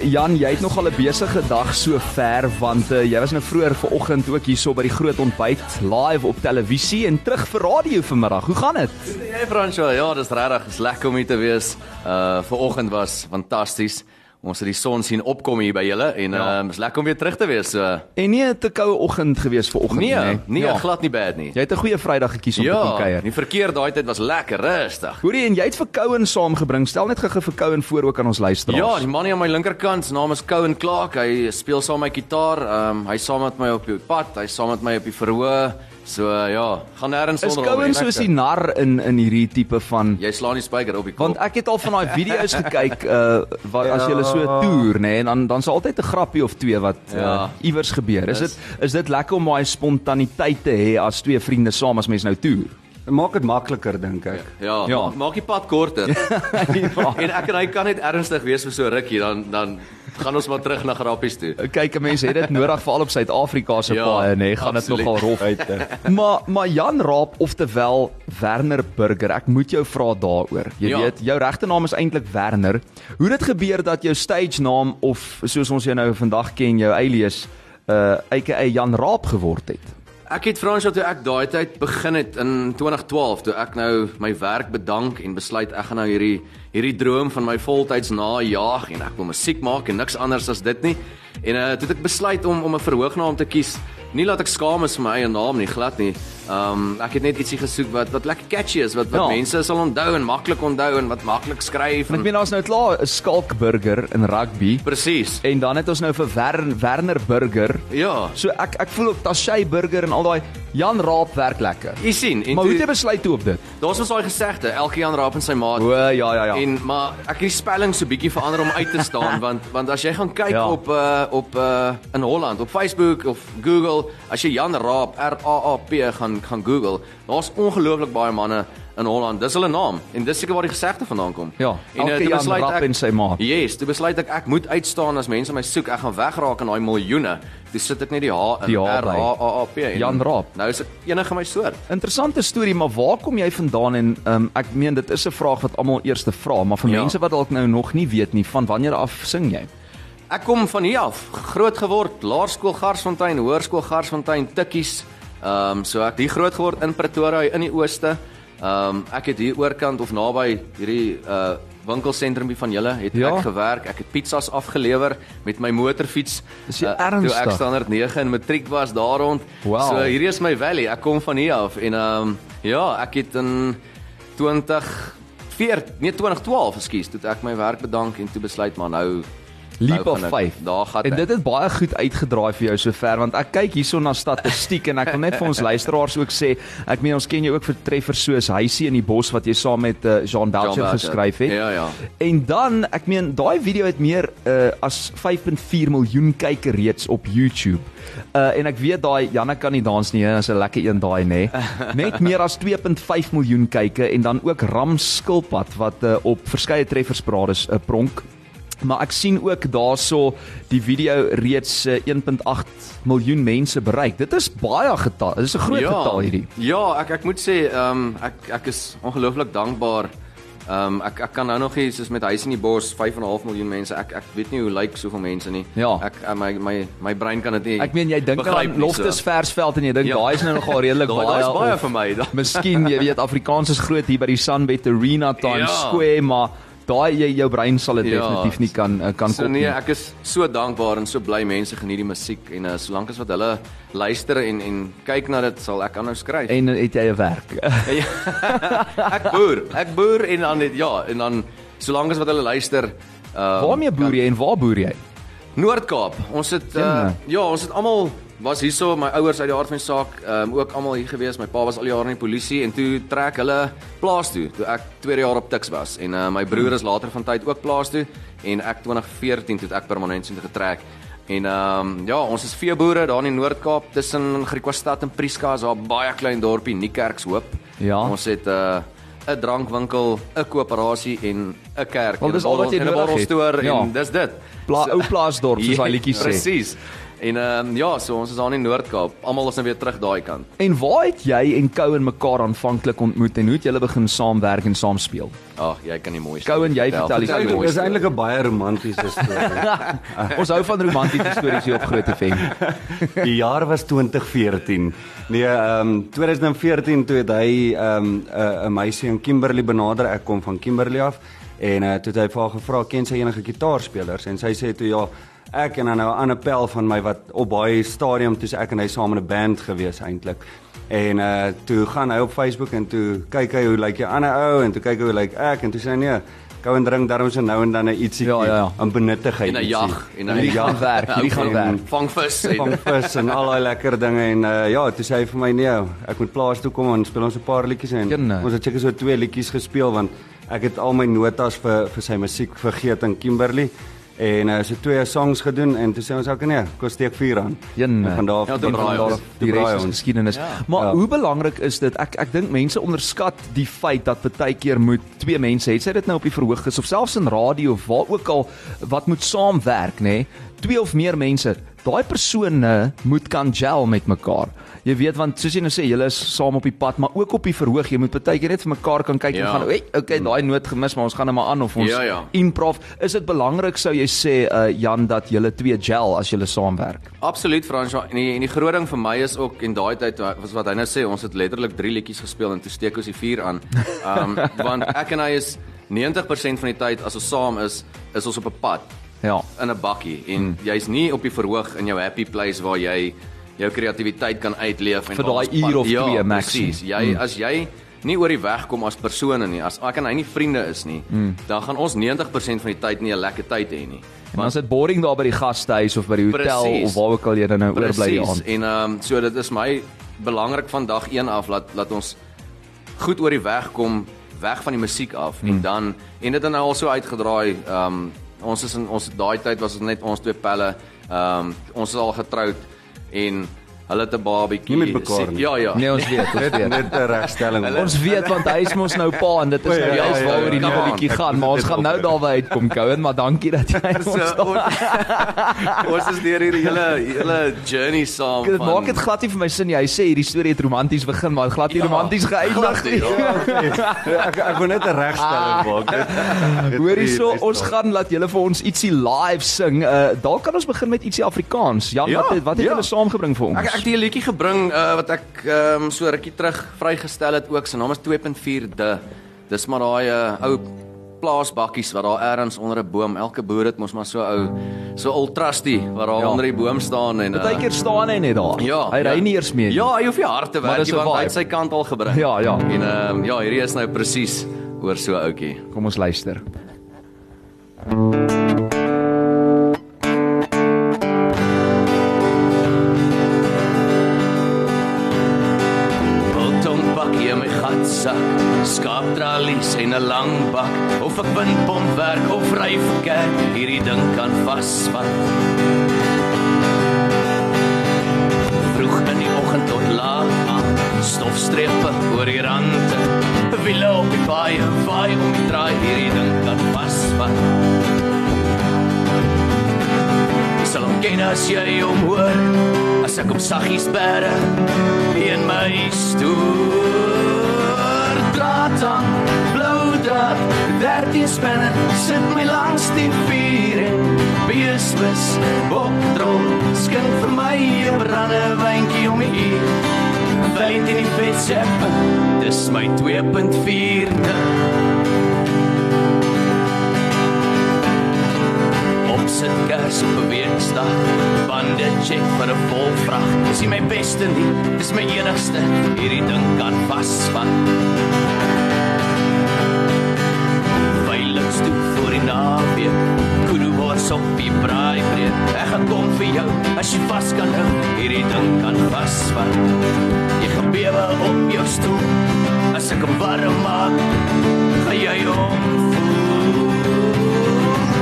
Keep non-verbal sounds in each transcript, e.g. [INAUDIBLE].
Jan, jy het nogal 'n besige dag so ver want uh, jy was nou vroeër vanoggend ook hierso by die groot ontbyt live op televisie en terug vir radio vanmiddag. Hoe gaan dit? Hey Fransjo, ja, dis regtig, is lekker om hier te wees. Uh vanoggend was fantasties. Ons het die son sien opkom hier by julle en ja. uh, is lekker om weer terug te wees. So. En nie 'n te koue oggend gewees vanoggend nee, nie. Nee, ja. glad nie bad nie. Jy het 'n goeie Vrydag gekies om ja, te kom kuier. Die verkeer daai tyd was lekker rustig. Hoorie en jy het vir Kouen saamgebring. Stel net gou vir Kouen voor ook aan ons luisteraars. Ja, die man hier aan my linkerkant, sy naam is Kouen Clark. Hy speel saam my gitaar. Ehm um, hy saam met my op die pad, hy saam met my op die verhoog. So ja, gaan nêrens sonder hom. Is Kouen soos die nar in in hierdie tipe van Jy slaan die spyker op die kop. Want ek het al van daai video's gekyk uh wat ja. as jy so toer nê nee, en dan dan's altyd 'n grappie of twee wat ja. uh, iewers gebeur. Is dit is dit lekker om daai spontaniteit te hê as twee vriende saam as mens nou toer? Maak dit makliker dink ek. Ja, ja. Maak, maak die pad korter. [LAUGHS] [LAUGHS] en ek en hy kan net ernstig wees vir so rukkie dan dan gaan ons maar terug na grappies toe. Kyk, mense het dit nodig veral op Suid-Afrika se [LAUGHS] ja, paaie, nê, nee, gaan dit nogal rof uit. maar maar Jan Raap oftewel Werner Burger, ek moet jou vra daaroor. Jy ja. weet, jou regte naam is eintlik Werner. Hoe dit gebeur dat jou stage naam of soos ons jou nou vandag ken, jou alias uh aka Jan Raap geword het? Ek het Frans toe ek daai tyd begin het in 2012 toe ek nou my werk bedank en besluit ek gaan nou hierdie hierdie droom van my voltyds najag en ek wil musiek maak en niks anders as dit nie. En uh toe het ek besluit om om 'n verhoognaam te kies. Nie laat ek skaam is vir my eie naam nie, glad nie. Um ek het net ietsie gesoek wat wat lekker catchy is, wat wat ja. mense sal onthou en maklik onthou en wat maklik skryf. En ek meen ons nou klaar 'n skalkburger in rugby. Presies. En dan het ons nou vir Werner, Werner Burger. Ja. So ek ek voel op Tashay Burger en al daai Jan Raap werk lekker. Jy sien, maar hoe het jy besluit toe op dit? Daar's ons daai gesegde, elke Jan Raap en sy maat. O ja ja ja. En maar ek het die spelling so bietjie verander om uit te staan [LAUGHS] want want as jy gaan kyk ja. op uh op uh in Holland op Facebook of Google, as jy Jan Raap R A A P gaan gaan Google, daar's ongelooflik baie manne in Holland. Dis hulle naam en dis seker waar die gesegde vandaan kom. Ja, en uh, Jan Raap ek, en sy maat. Yes, toe besluit ek ek moet uitstaan as mense my soek. Ek gaan wegraak in daai miljoene. Dis sit ek net die H in R A A A P. Jan Raap. Nou is dit enige my soort. Interessante storie, maar waar kom jy vandaan en um, ek meen dit is 'n vraag wat almal eers te vra, maar vir ja. mense wat dalk nou nog nie weet nie, van wanneer af sing jy? Ek kom van hier af, groot geword, Laerskool Garsfontein, Hoërskool Garsfontein, Tikkies. Ehm um, so ek het hier groot geword in Pretoria in die ooste. Ehm um, ek het hier oorkant of naby hierdie uh winkelsentrumpie van julle het ja. ek gewerk. Ek het pizzas afgelewer met my motorfiets. Dis uh, ernstig. Toe ek standaard 9 in matriek was daar rond. Wow. So hierdie is my valley. Ek kom van hier af en ehm um, ja, ek het in 20 4 nee 2012, ekskuus, toe ek my werk bedank en toe besluit maar nou Leap of 5. Daar gaan En dit het baie goed uitgedraai vir jou sover want ek kyk hierso na statistiek en ek wil net vir ons [LAUGHS] luisteraars ook sê, ek meen ons ken jou ook vir treffers soos Huisie in die bos wat jy saam met uh, Jean Belcher geskryf het. Ja ja. En dan, ek meen daai video het meer uh, as 5.4 miljoen kykers reeds op YouTube. Uh en ek weet daai Janne kan nie dans nie, is 'n lekker een daai nê. [LAUGHS] Net meer as 2.5 miljoen kykers en dan ook Ram Skilpad wat uh, op verskeie treffers parades 'n uh, pronk Maar ek sien ook daarso die video reeds 1.8 eh, miljoen mense bereik. Dit is baie getal. Dit is 'n groot ja, getal hierdie. Ja, ek ek moet sê, ehm um, ek ek is ongelooflik dankbaar. Ehm um, ek ek kan nou nog hier soos met huis in die bos 5.5 miljoen mense. Ek ek weet nie hoe lyk like soveel mense nie. Ja. Ek uh, my my my brein kan dit nie. Ek meen jy dink aan Loftus so. Versveld en jy dink ja. daai is nou nogal redelik [LAUGHS] baie. Daai is baie vir my. [LAUGHS] Miskien jy weet Afrikaans is groot hier by die Sunbet Arena Times ja. Square, maar daai jy jou brein sal dit ja, definitief nie kan eh, kan so, kom nee, nie. Nee, ek is so dankbaar en so bly mense geniet die musiek en uh, solank as wat hulle luister en en kyk na dit sal ek aanhou skryf. En het jy 'n werk? [LAUGHS] Ja, ek boer, ek boer en dan net ja, en dan solank as wat hulle luister. Uh, Waarmee boer jy en waar boer jy? Noord-Kaap. Ons het uh, ja, ons het almal was hierso my ouers uit die aard van die saak um, ook almal hier gewees. My pa was al jare in die polisie en toe trek hulle plaas toe toe ek tweede jaar op Tuks was en uh, my broer is later van tyd ook plaas toe en ek 2014 toe ek permanent sien getrek. En ehm um, ja, ons is veeboere daar in die Noord-Kaap tussen Griquastad en Prieska, is daar baie klein dorpie Niekerkshoop. Ja. Ons het 'n uh, 'n drankwinkel, 'n koöperasie en 'n kerk. Wel, dis al wat jy nodig het. Ja. En dis dit. Pla ou plaasdorp soos [LAUGHS] daai liedjie sê. Presies. En ehm um, ja, so ons is aan in Noord-Kaap. Almal is nou weer terug daai kant. En waar het jy en Cohen mekaar aanvanklik ontmoet en hoe het julle begin saamwerk en saam speel? Ag, jy kan nie mooi Cohen, jy vertel die Dit storie. is eintlik 'n baie romantiese storie. [LAUGHS] Ons hou van romantiese stories hier op Groot FM. [LAUGHS] Die jaar was 2014. Nee, ehm um, 2014 toe het hy ehm um, 'n 'n meisie in Kimberley benader. Ek kom van Kimberley af en uh, toe het hy vir haar gevra, "Ken sy enige gitaarspelers?" En sy sê toe ja, ek en dan nou 'n ander pel van my wat op baie stadium toe ek en hy saam in 'n band gewees eintlik. En uh toe gaan hy op Facebook en toe kyk hy hoe lyk die ander ou en toe kyk hy hoe lyk ek en toe sê hy nee, gou en drink daarom so nou en dan 'n ietsie Ja, ja, ja. aan benuttigheid. En 'n jag en 'n jag. [LAUGHS] werk, hierdie gaan En werk. Vang vis en van vis en al daai lekker dinge en uh, ja, toe sê hy vir my nee, ek moet plaas toe kom en speel ons 'n paar liedjies en Kenne. ons het seker so twee liedjies gespeel want ek het al my notas vir vir sy musiek vergeet in Kimberley en uh, so twee songs gedoen en toe sê ons ook nee, kom steek vuur aan. Jenne. En van daar af Ja, van daar die res is geskiedenis. Ja. Maar Ja. hoe belangrik is dit? Ek ek dink mense onderskat die feit dat baie keer moet twee mense, het sy dit nou op die verhoog is of selfs in radio of waar ook al wat moet saamwerk, nê? Nee? Twee of meer mense. Daai persone moet kan gel met mekaar. Jy weet want soos jy nou sê, julle is saam op die pad, maar ook op die verhoog. Jy moet baie keer net vir mekaar kan kyk en Ja. gaan, "Hey, okay, daai noot gemis, maar ons gaan nou maar aan of ons Ja, ja. improv." Is dit belangrik sou jy sê uh Jan dat julle twee gel as julle saamwerk? Absoluut Fransjo. En die en die groot ding vir my is ook in daai tyd was wat hy nou sê, ons het letterlik 3 liedjies gespeel en toe steek ons die vuur aan. Um [LAUGHS] want ek en hy is 90% van die tyd as ons saam is, is ons op 'n pad Ja. in 'n bakkie en jy's nie op die verhoog in jou happy place waar jy jou kreatiwiteit kan uitleef en Vir daai uur of ja, twee maximum. Presies. Jy as jy nie oor die weg kom as persone nie, as ek en hy nie vriende is nie, dan gaan ons 90% van die tyd nie 'n lekker tyd hê nie. Dan is dit boring daar by die gastehuis of by die hotel Precies. of waar ook al jy dan nou oorbly die aand. En ehm um, so dit is my belangrik van dag 1 af laat laat ons goed oor die weg kom, weg van die musiek af Hmm. en dan en dit het nou al so uitgedraai. Ehm um, ons is in ons daai tyd was dit net ons twee pelle. Ehm um, ons is al getroud en hulle het 'n babatjie. Nie met mekaar nie. Ja, ja. Nee, ons weet, ons weet. net 'n regstelling. Ons weet want hy is mos nou pa en dit is ja, nou ja, juist ja, waaroor die ja, nuwe ja. liedjie gaan, maar ons gaan nou daarby uitkom Cohen, maar dankie dat jy [LAUGHS] ons So, daar. [LAUGHS] ons, is deur hierdie hele hele journey saam Dit van maak dit glad nie vir my sin nie. Hy sê hierdie storie het romanties begin, maar glad nie Ja, romanties geëindig nie. ja. ek ek wil net 'n regstelling maak. Dit- dit- Hoorie die so, beste ons gaan laat julle vir ons ietsie live sing. Uh dalk kan ons begin met ietsie Afrikaans. Jan, Ja, wat het, wat het ja. julle saamgebring vir ons? Ek ek het 'n liedjie gebring uh, wat ek ehm um, so rukkie terug vrygestel het ook. Sy naam is 2.4 de. Dis maar daai uh, ou plaasbakkies wat daar ergens onder 'n boom. Elke boer het mos maar so ou so ultrusty wat daar Ja. onder die boom staan en uh, Partykeer staan hy net daar. Ja, hy ry ja. nie eers meer. nie. Ja, hy hoef nie hard te werk nie want hy het sy kant al gebring. Ja, ja. En ehm um, ja, hierdie is nou presies oor so 'n ouetjie. Kom ons luister. Biltong gatsak, skaaptralies en 'n lang bak, of ek windpomp werk of ry vir kerk, hierdie ding kan vasvat. Vroeg in die oggend tot laat aan, stofstrepe oor die rande, wiele op die baie, vaai om die draai, hierdie ding kan vasvat. Sal hom ken as jy hom hoor As ek op saggies bære In my Draad aan, blou draad 13 spinne Sit my langs die vuur En beeswis, bokdrol Skink vir my een brande wijnkie om die uur Wijn in die vetseppe Dis my 2.4 Opsit kers op 'n weekdag. Bande check vir 'n volvrag. Dis nie my beste nie, dis my enigste. Hierdie ding kan vasvat. Jou as jy vas kan hou. Hierdie ding kan vasvat. Jy gaan bewe op jou stoel. As ek hom warm maak, gaan jy hom voel.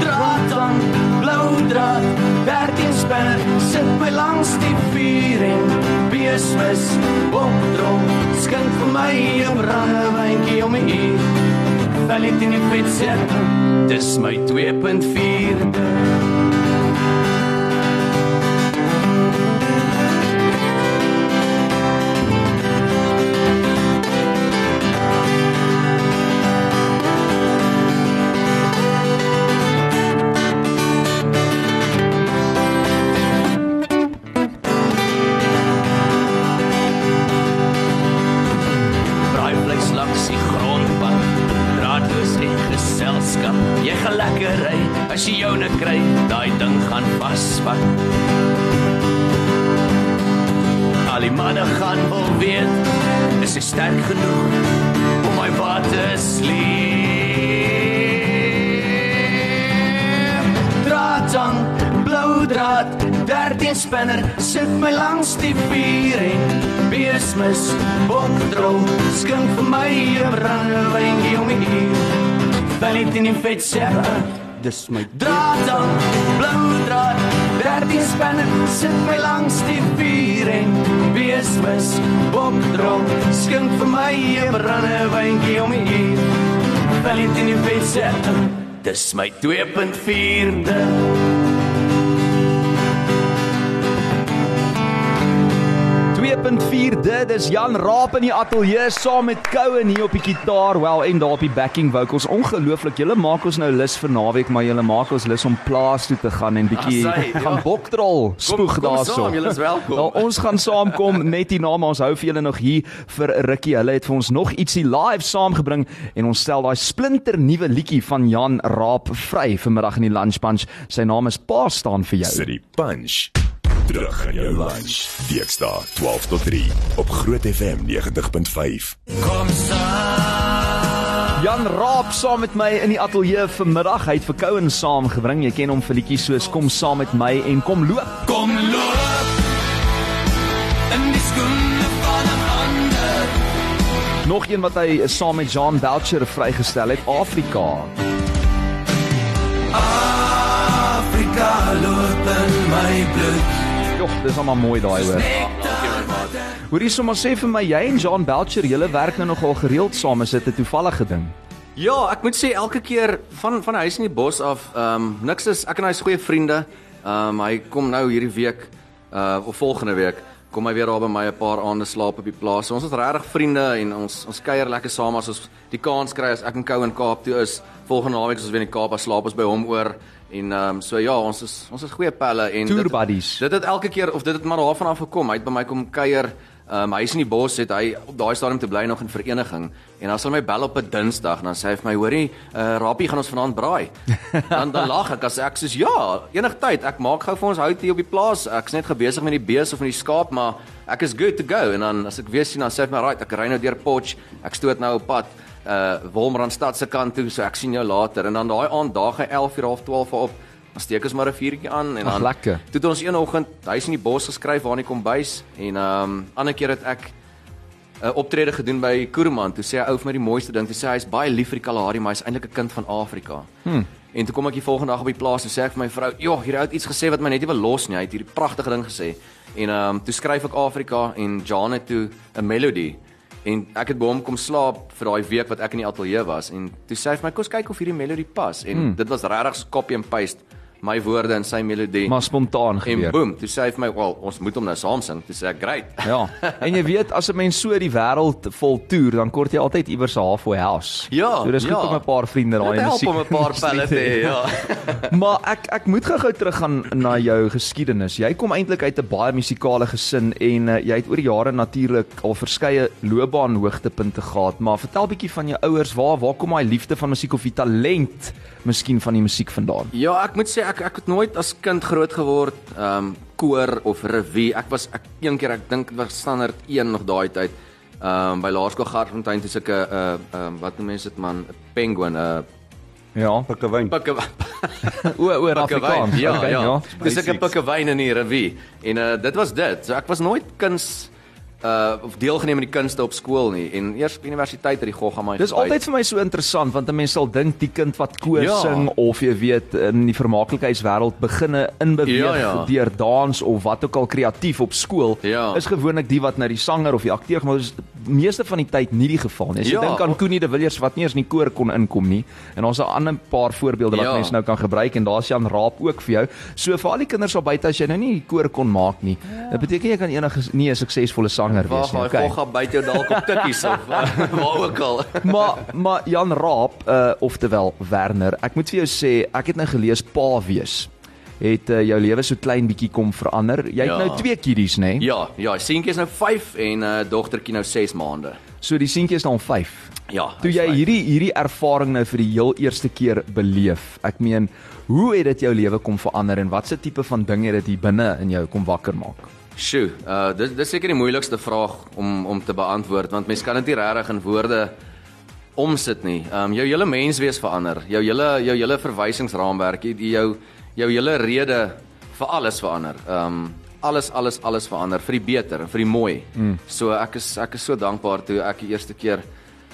Draad aan, blou draad, 13 spinne, sit my langs die vuur en beeswis, bokdrom, skink vir my 'n brandewyntjie om my uur. Val dit in die vetset, dis my 2.4. skone kry, daai ding gaan vasvat. Al die manne gaan wil weet, is ek sterk genoeg om my wat te sleep? Draadtang, blou draad, 13 spinner, sit my langs die vuur en beesmis, bokdrol, skink vir my 'n brandewyn om hier. Valentine in vet serra, Dis my draad aan, blou draad, 13 spanne sit my langs die vuur en beesmis, bokdrol, skink vir my 'n brandewyntjie om my hier. Valentine in vet serra, dis my 2.4de. 2.4 dit is Jan Raap in die ateljee saam met Cohen hier op die gitaar. Wel en daar op die backing vocals. Ongelooflik julle maak ons nou lus vir naweek maar julle maak ons lus om plaas toe te gaan en bietjie Ah, ja. gaan boktrol spoeg daarso. julle is welkom. nou, ons gaan saamkom. Net hierna maar ons hou vir julle nog hier vir rukkie. Hulle het vir ons nog ietsie live saamgebring en ons stel daai splinter nuwe liedjie van Jan Raap vry vanmiddag in die lunch bunch sy naam is Pa staan vir jou. City Punch. Terug in jou lunch. Dinsdag 12 tot 3 op Groot FM 90.5. Kom saam. Jan Raap saam met my in die ateljee vanmiddag. Hy het vir Cohen saamgebring. Jy ken hom vir liedjies soos Kom saam met my en Kom loop. Kom loop. In die skoene van 'n ander. Nog een wat hy saam met Jean Belcher vrygestel het, Afrika. Afrika loop in my bloed. Jogg, dis almal mooi daai hoor. Hoorie sommer sê vir my jy en Jean Belcher, julle werk nou nogal gereeld saam, is dit 'n toevallige ding? Ja, ek moet sê elke keer van van huis in die bos af, ehm um, niks is ek en hy is goeie vriende. Ehm um, hy kom nou hierdie week uh of volgende week kom hy weer daar by my 'n paar aande slaap op die plaas. So, ons is regtig vriende en ons ons kuier lekker saam as ons die kans kry as ek in Kou in Kaap toe is. Volgende naweek as ons weer in die Kaap is, slaap ons by hom oor en ehm um, so ja, ons is ons is goeie pelle en Tour dit- buddies. Dit het elke keer of dit het maar daarvan af gekom. Hy het by my kom kuier. Um, hy is in die bos het hy op daai stadium te bly nog in vereniging en dan sal my bel op 'n Dinsdag en dan sê hy vir my hoorie uh, Rapie gaan ons vanaand braai. [LAUGHS] dan dan lag ek as ek sê ja, enigtyd ek maak gou vir ons hout hier op die plaas. Ek's net besig met die bees of met die skaap, maar ek is good to go en dan as ek weer sien dan sê hy vir my right, ek ry nou deur Potch. Ek stoot nou op pad uh Wolmrandstad se kant toe, so ek sien jou later en dan daai aand daag hy 11 uur half 12 op. Dan steek ons maar 'n vuurtjie aan en dan lekker. Toe het ons een oggend huis in die bos geskryf waar in die kombuis en ehm um, ander keer het ek 'n optrede gedoen by Kuruman. Toe sê hy ou vir my die mooiste ding, toe sê hy hy's baie lief vir die Kalahari, maar hy's eintlik 'n kind van Afrika. Hmm. En toe kom ek die volgende dag op die plaas en sê ek vir my vrou, "Joh, ou het iets gesê wat my net nie wil los nie. Hy het hierdie pragtige ding gesê." En ehm um, toe skryf ek Afrika en Jan het toe 'n melody en ek het by hom kom slaap vir daai week wat ek in die ateljee was en toe sê hy vir my, "Kom ons kyk of hierdie melody pas." En hmm. dit was regtig copy and paste my woorde en sy melodie. Maar spontaan En gebeur. boom, toe sê hy vir my, "Wel, ons moet hom nou saam sing." Toe sê ek, "Great." Ja. En jy weet as 'n mens so die wêreld vol toer, dan kort jy altyd iewers 'n halfway house. Ja, So dis goed ja. om 'n paar vriende daai Dit in help musiek. om 'n paar [LAUGHS] pelle te hê, ja. [LAUGHS] maar ek ek moet gou-gou teruggaan na jou geskiedenis. Jy kom eintlik uit 'n baie musikale gesin en uh, jy het oor die jare natuurlik al verskeie loopbaan hoogtepunte gehad, maar vertel bietjie van jou ouers, waar waar kom daai liefde van musiek of die talent miskien van die musiek vandaan? Ja, ek moet sê ek ek het nooit as kind groot geword, ehm um, koor of revue. Ek was ek een keer ek dink was standaard 1 nog daai tyd. Ehm um, by Laerskool Gartfontein toe sulke 'n uh, ehm um, wat noem mense dit man, 'n penguin, 'n uh, Ja. Pikkewyn. pikke [LAUGHS] O, oor Afrikaans. Ja, Okay, ja. Dis ek 'n pikkewyn in die revue. En uh dit was dit. So ek was nooit kuns uh of deelgeneem aan die kunste op skool nie en eers op universiteit het die gogga my Dis altyd vir my so interessant want 'n mens sal dink die kind wat koor Ja. sing of jy weet in die vermaaklikheidswêreld beginne inbeweeg Ja, ja. deur dans of wat ook al kreatief op skool Ja. is gewoonlik die wat nou die sanger of die akteur maar dis meeste van die tyd nie die geval nie. As jy Ja. dink aan Koenie de Villiers wat nie eens in die koor kon inkom nie en ons 'n ander paar voorbeelde wat Ja. mense nou kan gebruik en daar's Jan Raap ook vir jou. So vir al die kinders al buite as jy nou nie die koor kon maak nie. Dit beteken jy kan enige nie 'n suksesvolle sanger Waar wees nie. gaan Okay. hy gogga byt jou dalk op tikkies of [LAUGHS] waar ook al. maar maar Jan Raap uh oftewel Werner, ek moet vir jou sê, ek het nou gelees pa wees. het uh, jou lewe so klein bietjie kom verander. Jy het Ja. nou twee kiddies, nê? Nee? Ja, ja, seentjie is nou 5 en uh, dogtertjie nou 6 maande. So die seentjie is dan 5. Ja. Toe jy vyf. hierdie hierdie ervaring nou vir die heel eerste keer beleef. Ek meen, hoe het dit jou lewe kom verander en watse tipe van dinge het dit hier binne in jou kom wakker maak? Sjoe, uh dis dis seker die moeilikste vraag om om te beantwoord want mens kan dit nie regtig in woorde omsit nie. Um jou hele menswees verander. Jou hele jou hele verwysingsraamwerk, jou jou hele rede vir alles verander. Um alles alles alles verander vir die beter en vir die mooi. Mm. So ek is ek is so dankbaar toe ek die eerste keer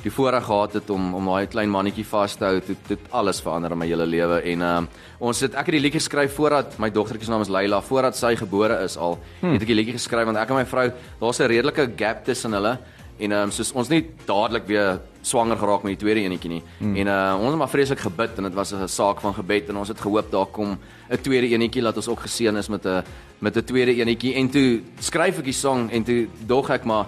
die voorreg gehad het om om daai klein mannetjie vas te hou, dit dit alles verander in my hele lewe en um ons het ek het die liedjie geskryf voordat my dogtertjie se naam is Leila, voordat sy gebore is al, hmm. het ek die liedjie geskryf want ek en my vrou, daar's 'n redelike gap tussen hulle en um soos ons nie dadelik weer swanger geraak met die tweede enetjie nie. Hmm. En uh ons het maar vreeslik gebid en dit was 'n saak van gebed en ons het gehoop daar kom 'n tweede enetjie laat ons ook geseën is met 'n met 'n tweede enetjie en toe skryf ek die song en toe dog ek maar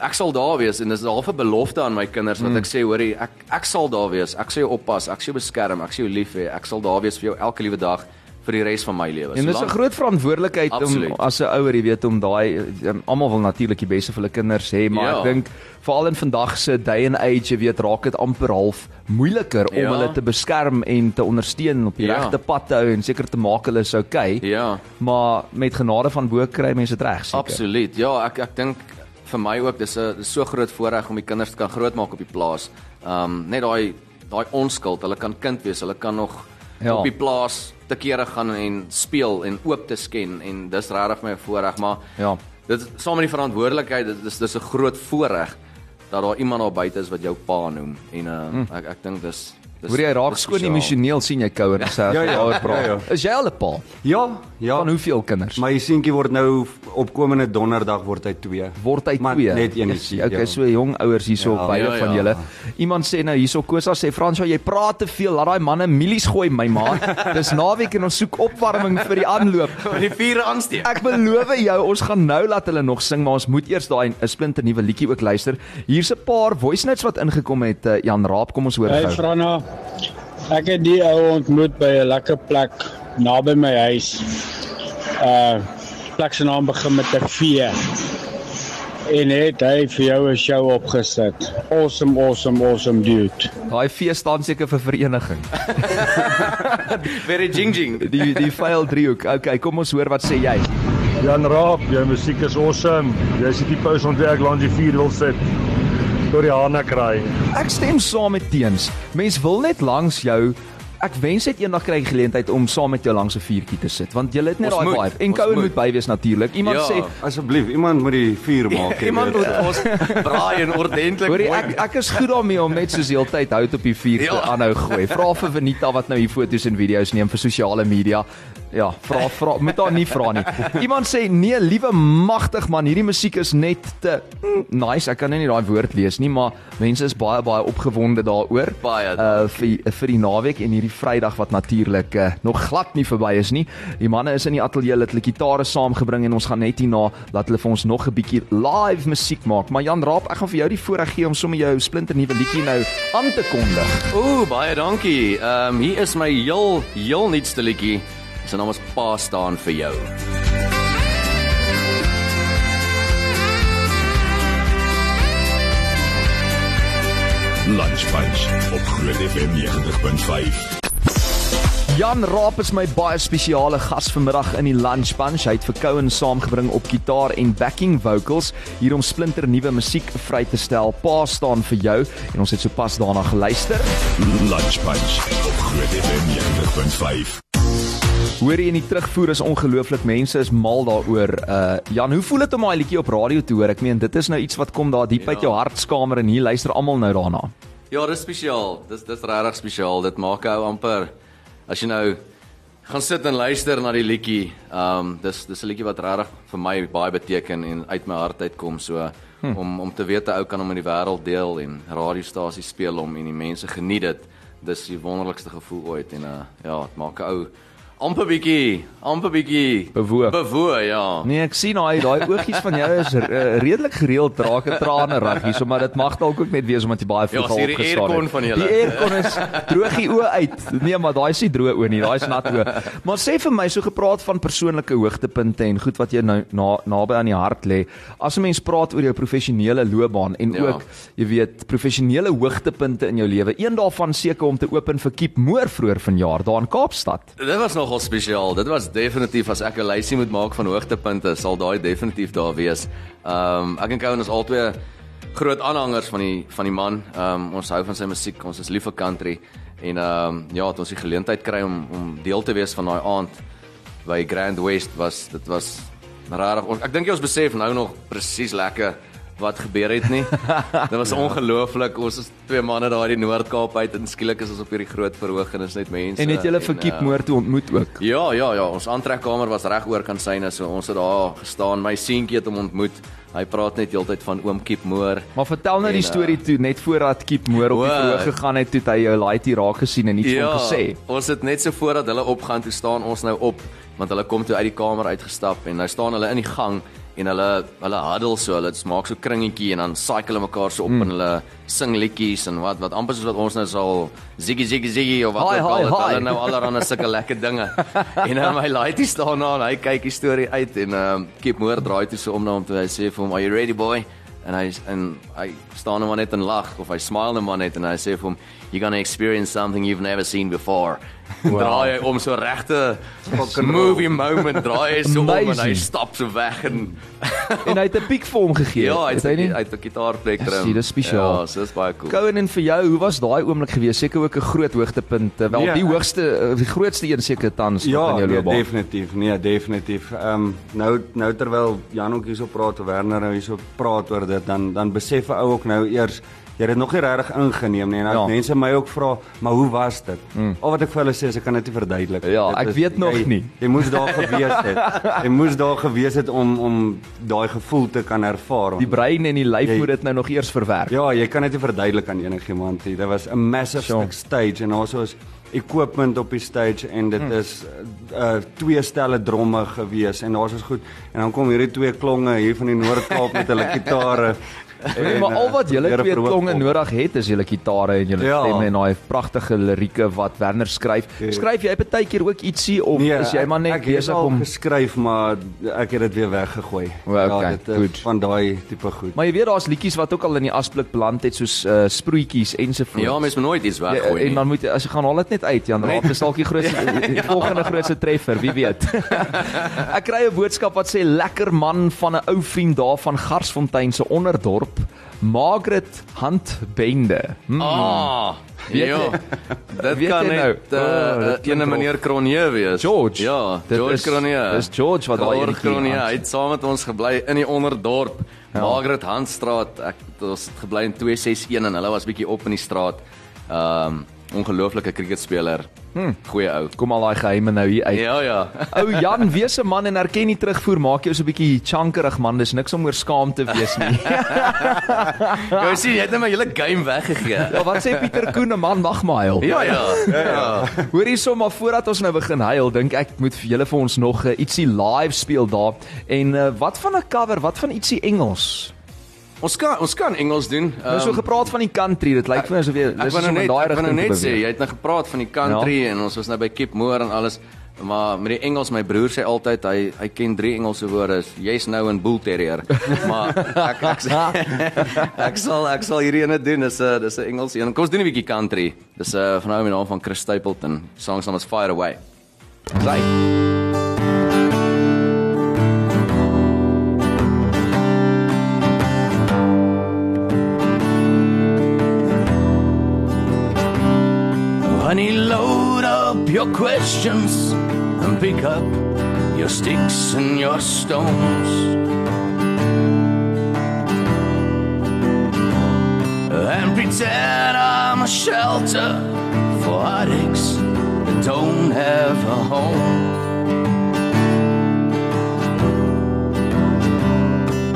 ek sal daar wees en dis half 'n belofte aan my kinders wat ek sê hoorie ek ek sal daar wees ek sal jou oppas ek sal jou beskerm ek sal jou lief hê ek sal daar wees vir jou elke liewe dag vir die res van my lewe En dis 'n groot verantwoordelikheid om Absoluut. as 'n ouer, jy weet, om daai um, almal wil natuurlik die beste vir hulle kinders hê, maar Ja. ek dink veral in vandag se day and age, jy weet, raak dit amper half moeiliker om Ja. hulle te beskerm en te ondersteun op die Ja. regte pad te hou en seker te maak hulle is okay. ja Maar met genade van bo kry mense dit reg seker. Absoluut. Ja, ek ek dink vir my ook dis 'n dis so groot voorreg om die kinders te kan grootmaak op die plaas. Um net daai daai onskuld, hulle kan kind wees, hulle kan nog Ja. op die plaas te kere gaan en speel en oop te sken en dis regtig my voorreg, maar Ja. dit is saam met die verantwoordelikheid, dit is dis 'n groot voorreg dat daar iemand daar buite is wat jou pa noem en uh, hm. ek ek dink dis Hoor jy raak skoon emosioneel sien jy kouer en sê Ja, ja, ja, ja, ja, ja. Is jy al 'n pa? Ja, ja. Van hoeveel kinders? My seentjie word nou opkomende donderdag word hy 2. word hy Maar twee. net eenetjie, Okay, ja. so jong ouers hierso Ja, beide ja, van ja. julle. Iemand sê nou hierso Kosa sê Fransjo, jy praat te veel. Laat daai manne mielies gooi my maat. Dis naweek en ons soek opwarming vir die aanloop. [LAUGHS] die vuur aansteek. Ek beloof jou, ons gaan nou laat hulle nog sing, maar ons moet eers daai 'n splinter nuwe liedjie ook luister. Hier's 'n paar voice notes wat ingekom het. Uh, Jan Raap, kom ons hoor Hey gou. Franna, ek het die ou ontmoet by 'n lekker plek naby my huis. Uh plek se naam begin met 'n V. En het hy vir jou 'n show opgesit. Awesome, awesome, awesome dude. Daai fees staan seker vir vereniging. [LAUGHS] Very jing jing. Die die vuil driehoek. Okay, kom ons hoor wat sê jy. Jan Raap, jou musiek is awesome. Jy is die tipe persoon wat ek langs die vuur wil sit. Tot die hande kry. Ek stem saam met Teens. Mens wil net langs jou Ek wens net eendag kry ek geleentheid om saam met jou langs 'n vuurtjie te sit want jy het net daai vibe. En Koue moet. moet by wees natuurlik. Iemand Ja. sê Asseblief, iemand moet die vuur maak. jy Iemand moet ons [LAUGHS] braai en ordentlik mooi- ek ek is goed daarmee om net soos heeltyd hout op die vuur te Ja. aanhou gooi. Vra vir Venita wat nou hier foto's en video's neem vir sosiale media. Ja, vra vra moet daar nie vra nie. Iemand sê nee, liewe magtig man, hierdie musiek is net te nice. Ek kan nou nie daai woord lees nie, maar mense is baie baie opgewonde daaroor. Baie uh vir vir die naweek en hierdie Vrydag wat natuurlik uh, nog glad nie verby is nie. Die manne is in die ateljee, hulle het hulle gitare saamgebring en ons gaan net hierna laat hulle vir ons nog 'n bietjie live musiek maak. Maar Jan Raap, ek gaan vir jou die voorreg gee om sommer jou splinter nuwe liedjie nou aan te kondig. Ooh, baie dankie. Ehm um, hier is my heel heel nuutste liedjie. Sy naam is Pa staan vir jou. Lunch Punch op Groot FM 90.5. Jan Raap is my baie spesiale gas vanmiddag in die Lunch Bunch. Hy het vir Cohen saamgebring op gitaar en backing vocals hier om splinter nuwe musiek vry te stel. Pa staan vir jou en ons het sopas daarna geluister. Lunch Punch op Groot FM 90.5. Hoor jy in die terugvoer is ongelooflik. Mense is mal daaroor. Uh Jan, hoe voel dit om daai liedjie op radio te hoor? Ek meen dit is nou iets wat kom daar diep uit Ja. jou hartskamer en hier luister almal nou daarna. Ja, dis spesiaal. Dis dis regtig spesiaal. Dit maak ou amper as jy nou gaan sit en luister na die liedjie. Um, dis dis 'n liedjie wat regtig vir my baie beteken en uit my hart uitkom. So hm. om om te weet 'n ou kan hom in die wêreld deel en radiostasies speel hom en die mense geniet dit. Dis die wonderlikste gevoel ooit en uh ja, dit maak 'n ou amper bietjie, amper bietjie Bewoog. Bewoog, ja. Nee, ek sien daai daai oogies van jou is uh, redelik gereeld raak 'n trane reg hier, so maar dit mag dalk ook net wees omdat jy baie Ja, vroeg hierdie opgestaan het. aircon van julle. Die aircon is droog die oë uit. Nee, maar daai is nie droë oë nie, daai is nat oë. Maar sê vir my, so gepraat van persoonlike hoogtepunte en goed wat jy nou na naby aan die hart lê. As 'n mens praat oor jou professionele loopbaan en Ja. ook, jy weet, professionele hoogtepunte in jou lewe. Een daarvan seker om te open vir Kiep Moor vroeër vanjaar daar in Kaapstad. Dit was nogal spesiaal. Dit was definitief as ek 'n lysie moet maak van hoogtepunte, sal daai definitief daar wees. Ehm um, ek en Cowan is albei groot aanhangers van die van die man. Ehm um, ons hou van sy musiek, ons is lief vir country en ehm um, ja, het ons die geleentheid kry om om deel te wees van daai aand by Grand West was dit was rarig. Ek dink jy ons besef nou nog presies lekker wat gebeur het nie. [LAUGHS] Dit was ongelooflik. Ons is twee manne daar in die Noord-Kaap uit en skielik is ons op hierdie groot verhoog en is net mense. En het julle vir Kiep eh, Moor toe ontmoet ook. Ja, ja, ja, ons aantrekkamer was reg oor kan syne, so ons het daar gestaan. My seentjie het hom ontmoet. Hy praat net heeltyd van oom Kiep Moor. Maar vertel nou die En, uh, storie toe net voordat Kiep Moor op die verhoog gegaan het, toe het hy jou laaitie raak gesien en iets ja, van gesê. ons het net so voordat hulle opgaan toe staan ons nou op, want hulle kom toe uit die kamer uitgestap en nou staan hulle in die gang en hulle hulle huddle so, hulle maak so kringetjie en dan cycle hulle mekaar so op mm. en hulle sing liedjies en wat wat amper soos wat ons nou sal ziggy ziggy ziggy of wat Hi, ook al hi, het hi. hulle nou allerhande sulke lekker dinge. [LAUGHS] en dan my laaitie staan daar en hy kyk die storie uit en ehm uh, Kiep Moor draai toe so om na hom toe hy sê vir hom, "Are you ready boy?" En hy en hy staan maar net en lag of hy smile maar net en hy sê vir hom you're going to experience something you've never seen before. Wow. Draai hy om so regte movie moment draai hy so om en hy Amazing. stap so weg en En hy het 'n piek vir hom gegee. ja, hy het het hy nie? hy het 'n gitaarplektrum. Sien, dis spesiaal. Ja, so dis baie cool. Cohen en vir jou, hoe was daai oomblik gewees? Seker ook 'n groot hoogtepunt. Wel Nee, die ek- hoogste eh, die grootste een seker tans Ja, in jou nee, loopbaan. definitief. Nee, definitief. Ehm um, nou nou terwyl Jan ook hierso praat, Werner nou hierso praat oor dit, dan dan besef 'n ou ook nou eers jy het dit nog nie regtig ingeneem nie en Ja. mense my ook vra, maar hoe was dit? Mm. Al wat ek vir hulle sê is ek kan dit nie verduidelik. Ja, Dit ek is- weet nog jy, nie. Jy moes daar gewees het. [LAUGHS] Jy moes daar gewees het om om daai gevoel te kan ervaar. Die brein en die lyf moet dit nou nog eers verwerk. Ja, jy kan dit nie verduidelik aan enigiemand nie. Dit was 'n massive Sure. stage en daarso is equipment op die stage en dit is uh twee stelle dromme gewees en daar's is goed. En dan kom hierdie twee klonge hier van die Noord-Kaap met hulle [LAUGHS] gitare. Nee, maar al wat julle twee kom. nodig het is julle gitare en julle Ja. stemme en daai pragtige lirieke wat Werner skryf. Ja. Skryf jy baie keer ook ietsie of Nee, is jy maar net besig al om geskryf maar ek het dit weer weggegooi. O, okay, ja, dit goed. is van daai tipe goed. Maar jy weet daar's liedjies wat ook al in die asblik beland het soos uh, sproetjies ensovoorts. Ja, mens moet nooit iets Ja, weggooi en nie. dan moet as jy gaan haal dit net uit, Jan Raad, dis dalk die grootste [LAUGHS] die volgende grootste treffer, wie weet. [LAUGHS] Ek kry 'n boodskap wat sê lekker man van 'n ou vriend daar van Garsfontein se onderdorp, Margaret Handbende. Hmm. Ah, Weet ja. Dit weet kan nou? net O, uh, klink ene meneer Cronje wees. George. Ja, George Cronje. dis George wat daai enetjie Cronje, hy het saam met ons gebly in die onderdorp. Ja. Margaret Handstraat. Ek ons het gebly in 261 en hulle was bietjie op in die straat. Ehm um, ongelooflike cricketspeler. Hm. Goeie ou. Kom al daai geheime nou hier uit. Ja ja. [LAUGHS] Ou Jan, wees 'n man en erken nie terugvoer maak jou so 'n bietjie chankerig man. Dis niks om oor skaam te wees nie. [LAUGHS] Jy sien jy het net my hele game weggegee. ja, wat sê Pieter Koen, 'n man mag maar huil. Ja ja. Ja ja. [LAUGHS] Hoor hierso maar voordat ons nou begin huil, dink ek moet vir julle vir ons nog uh, ietsie live speel daar. En uh, wat van 'n cover? Wat van ietsie Engels? Ons kan ons kan Engels doen. Nou so Ehm, gepraat van die country, dit lyk vir my asof jy Ek dis wou nou in daai ek wou nou rigting net sê jy het nou gepraat van die country ja. en ons was nou by Cape Moor en alles. Maar met die Engels, my broer sê altyd hy hy ken drie Engelse woorde. Yes nou en bull terrier. [LAUGHS] Maar ek ek, [LAUGHS] ek sal ek sal hierdie ene doen. Dis 'n dis 'n Engels een. Kom ons doen 'n bietjie country. Dis 'n uh, van nou met naam van Chris Stapleton. Song se naam is Fire Away. Right. Your questions and pick up your sticks and your stones. And pretend I'm a shelter for addicts that don't have a home.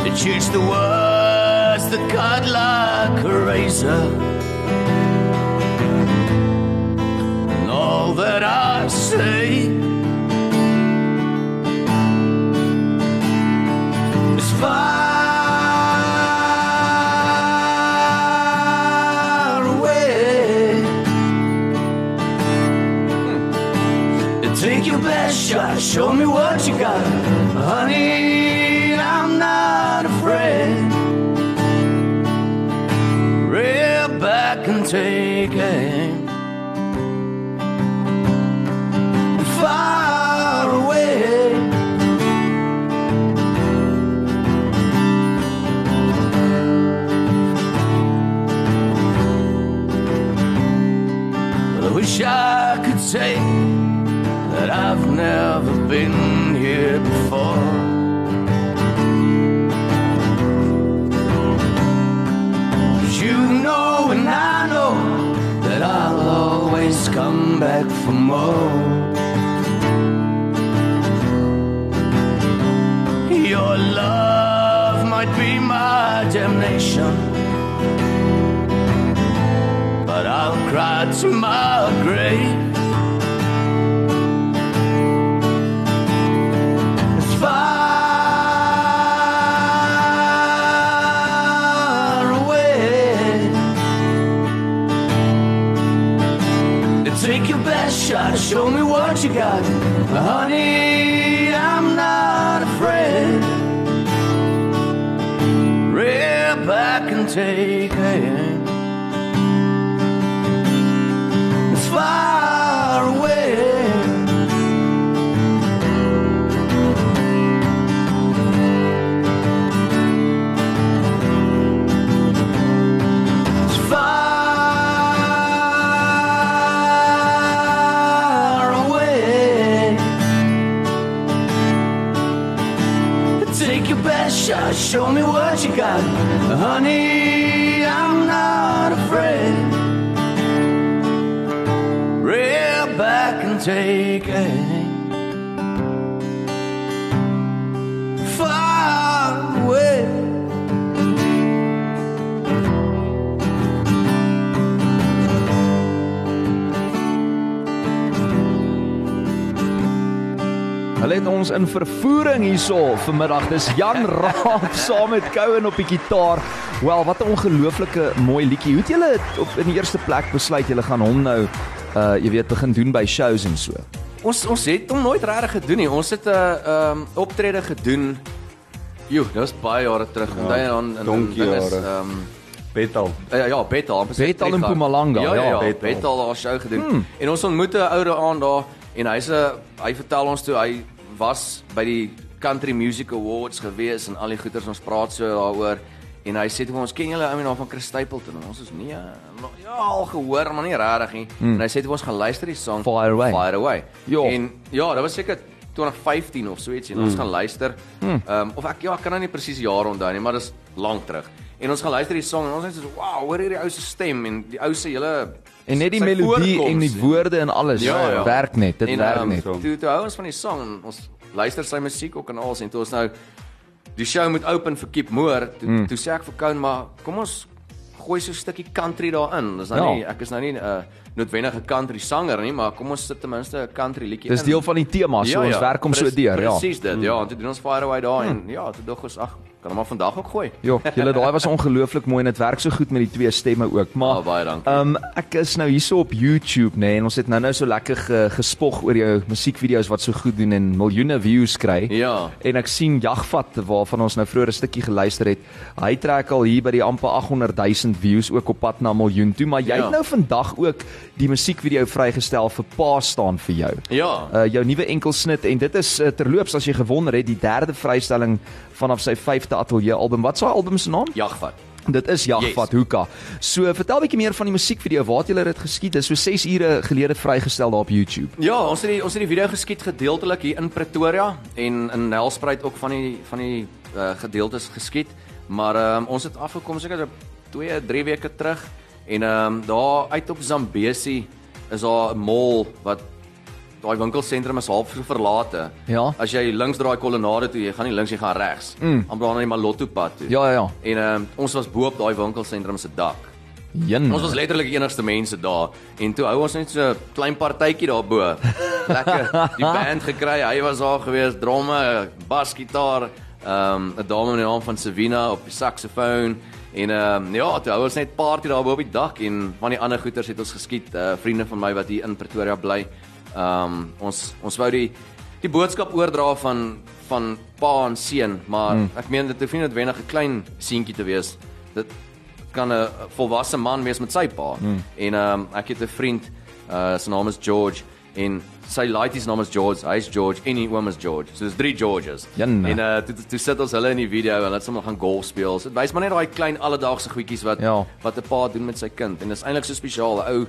They choose the words that cut like a razor. that I say. It's far away. Take your best shot, show me what you got, honey. I could say that I've never been here before. You know and I know that I'll always come back for more. Your love might be my damnation. But I'll cry to my grave. As far away. Take your best shot, show me what you got. Honey, I'm not afraid. Rear back and take in vervoering hierso vanmiddag. Dis Jan [LAUGHS] Raap saam met Cohen op die gitaar. Wel, wat 'n ongelooflike mooi liedjie. Hoe het julle op in die eerste plek besluit julle gaan hom nou uh jy weet begin doen by shows en so? Ons ons het hom nooit regtig gedoen nie. Ons het 'n uh, um optrede gedoen. Jo, dit was baie jare terug. Ja, Onthou jy aan in donkie ding is, jare. Ehm Betal. Ja ja, Betal, sê Betal in. Mpumalanga, Ja ja, ja, ja Betal. Daar 'n show gedoen. Hmm. En ons ontmoet 'n ouer aan daar en hy's 'n hy vertel ons toe hy was by die Country Music Awards gewees en al die goeters ons praat so daaroor en hy sê toe ons ken julle ou mense van Chris Stapleton en ons is nee ja al gehoor maar nie regtig nie. Hmm. En hy sê toe ons gaan luister die song Fire Away. Fire Away. Ja. En ja, dit was seker 2015 of so iets en ons gaan luister. Ehm um, of ek ja, ek kan nou nie presies jaar onthou nie, maar dis lank terug. En ons gaan luister die song en ons net so wow, hoor hierdie ou se stem en die ou se hele En net die sy melodie en die woorde en alles Ja, ja. werk net. Dit En, werk ehm, net. Toe toe hou ons van die song en ons luister sy musiek ook en alles en toe ons nou die show moet open vir Keep Moore, toe, mm. toe sê ek vir Koen maar kom ons gooi so 'n stukkie country daarin. Dis nou Ja. nie ek is nou nie 'n uh, noodwendige country sanger nie, maar kom ons sit ten minste 'n country liedjie Dis in. deel van die tema, so ons werk hom so deur, ja. Presies dit. Ja, en toe doen ons Fire Away daar en ja, toe dog ons ag, kan hom maar vandag ook gooi. Ja, julle daai was ongelooflik mooi en dit werk so goed met die twee stemme ook. Maar Ah, baie dankie. Ehm um, ek is nou hierso op YouTube nê nee, en ons het nou-nou so lekker ge, gespog oor jou musiekvideo's wat so goed doen en miljoene views kry. Ja. En ek sien Jagvat waarvan ons nou vroeër 'n stukkie geluister het. Hy trek al hier by die amper 800 000 views ook op pad na miljoen toe, maar jy Ja. het nou vandag ook die musiekvideo vrygestel vir Pa staan vir jou. Ja. Uh jou nuwe enkelsnit en dit is uh, terloops as jy gewonder het die derde vrystelling vanaf sy 5de ateljee album. Wat is daai album se naam? Jagvat. Dit is Jagvat Yes. Hoeka. So vertel bietjie meer van die musiekvideo. Waar het julle dit geskiet? Dit is so 6 ure gelede vrygestel daar op YouTube. Ja, ons het die ons het die video geskiet gedeeltelik hier in Pretoria en in Nelspruit ook van die van die uh, gedeeltes geskiet. Maar um, ons het afgekom seker so 2, 3 weke terug en ehm um, daar uit op Zambesi is daar 'n mall wat daai winkelsentrum is half verlate. Ja. As jy links draai kolonnade toe, jy gaan nie links, jy gaan regs. Mm. Amper na die Malotto pad toe. Ja ja ja. En ehm um, ons was bo op daai winkelsentrum se dak. Jen. Ons was letterlik die enigste mense daar en toe hou ons net so 'n klein partytjie daarbo. Lekker die band gekry, hy was daar gewees, dromme, basgitaar, ehm um, 'n dame met die naam van Savina op die saksofoon en ehm um, ja, toe hou ons net party daarbo op die dak en van die ander goeters het ons geskiet, uh, vriende van my wat hier in Pretoria bly. Ehm um, ons ons wou die die boodskap oordra van van pa en seun, maar mm. ek meen dit hoef nie noodwendig 'n klein seentjie te wees. Dit kan 'n volwasse man wees met sy pa. Mm. En ehm um, ek het 'n vriend, uh sy naam is George en sy laaitie se naam is George. Hy's George en die oom is George. So dis drie Georges. Jana. En uh toe, toe sit ons hulle in die video en hulle het sommer gaan golf speel. So, dit wys maar net daai klein alledaagse goedjies wat Ja. wat 'n pa doen met sy kind en dit is eintlik so spesiaal. 'n Ou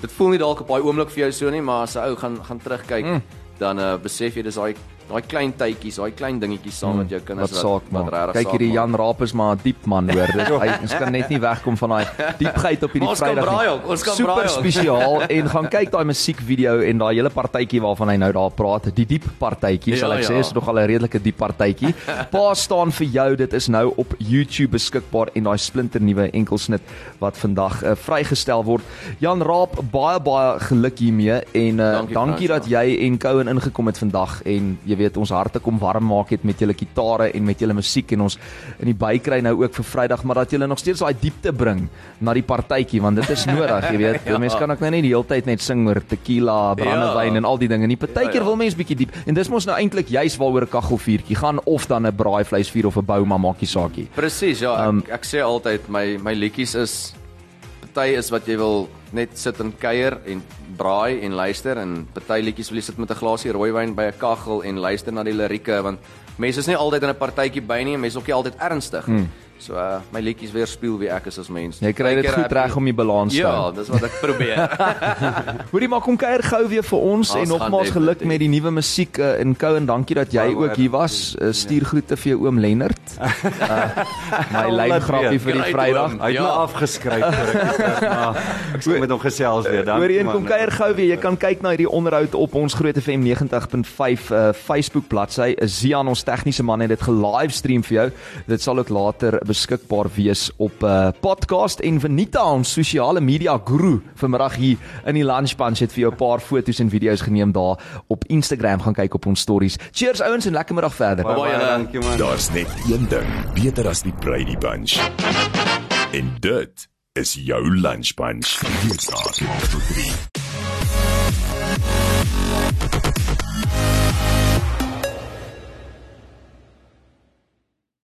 dit voel nie dalk op daai oomblik vir jou so nie, maar as 'n ou gaan gaan terugkyk, mm. dan uh besef jy dis daai daai klein tydjies, daai klein dingetjies saam met jou kinders wat saak wat maak. regtig Kyk saak hierdie maak. Jan Raap is maar 'n diep man hoor. Dit [LAUGHS] hy ons kan net nie wegkom van daai diepheid op hierdie Ons kan Vrydag. braai ons kan Super braai ook. spesiaal [LAUGHS] en gaan kyk daai musiekvideo en daai hele partytjie waarvan hy nou daar praat, die diep partytjie sal Ja, ek ja. sê, is nog al 'n redelike diep partytjie. [LAUGHS] Pa staan vir jou, dit is nou op YouTube beskikbaar en daai splinternuwe enkelsnit wat vandag uh, vrygestel word. Jan Raap, baie baie geluk hiermee en uh, Dankie, dankie Frans, dat jy en Cohen ingekom het vandag en jy weet ons harte kom warm maak het met julle gitare en met julle musiek en ons in die bykry nou ook vir Vrydag maar dat julle nog steeds daai diepte bring na die partytjie want dit is [LAUGHS] nodig jy weet ja. mense kan ook nou nie die hele tyd net sing oor tequila, brandewyn Ja. en al die dinge nie partykeer Ja, ja. wil mense bietjie diep en dis mos nou eintlik juis waaroor 'n kaggelvuurtjie gaan of dan 'n braaivleisvuur of 'n bouma maakie saakie Presies, ja, ek, Um, ek sê altyd my my liedjies is party is wat jy wil net sit en kuier en braai en luister en party liedjies wil jy sit met 'n glasie rooiwyn by 'n kaggel en luister na die lirieke want mense is nie altyd in 'n partytjie by nie en mense is ook nie altyd ernstig. Hmm. So uh, my liedjies weerspieël wie ek is as mens. jy kry dit goed reg om die balans te Ja, hou dis wat ek probeer. [LAUGHS] Hoorie maar kom kuier gou weer vir ons Ons en nogmaals geluk met die nuwe musiek uh, in Cohen dankie dat jy Wou, ook hier was uh, stuur groete vir jou oom Lennard uh, [LAUGHS] my lyngrappie vir die Great Vrydag. Hy het Ja. my afgeskryf vir ek maar [LAUGHS] ek sal met hom gesels weer dan. Hoorie en kom kuier gou weer. Jy kan kyk na hierdie onderhoud op ons Groot FM 90.5 uh, Facebook bladsy. Zian ons tegniese man het dit gelivestream vir jou. Dit sal ook later beskikbaar wees op 'n uh, podcast en Venita ons sosiale media guru vanmiddag hier in die lunch punch het vir jou 'n paar foto's en video's geneem daar op Instagram gaan kyk op ons stories. Cheers ouens en lekker middag verder. Baie, baie Baie dankie man. Daar's net een ding beter as die Brady Bunch. En dit is jou lunch bunch. Hier staan tot 3.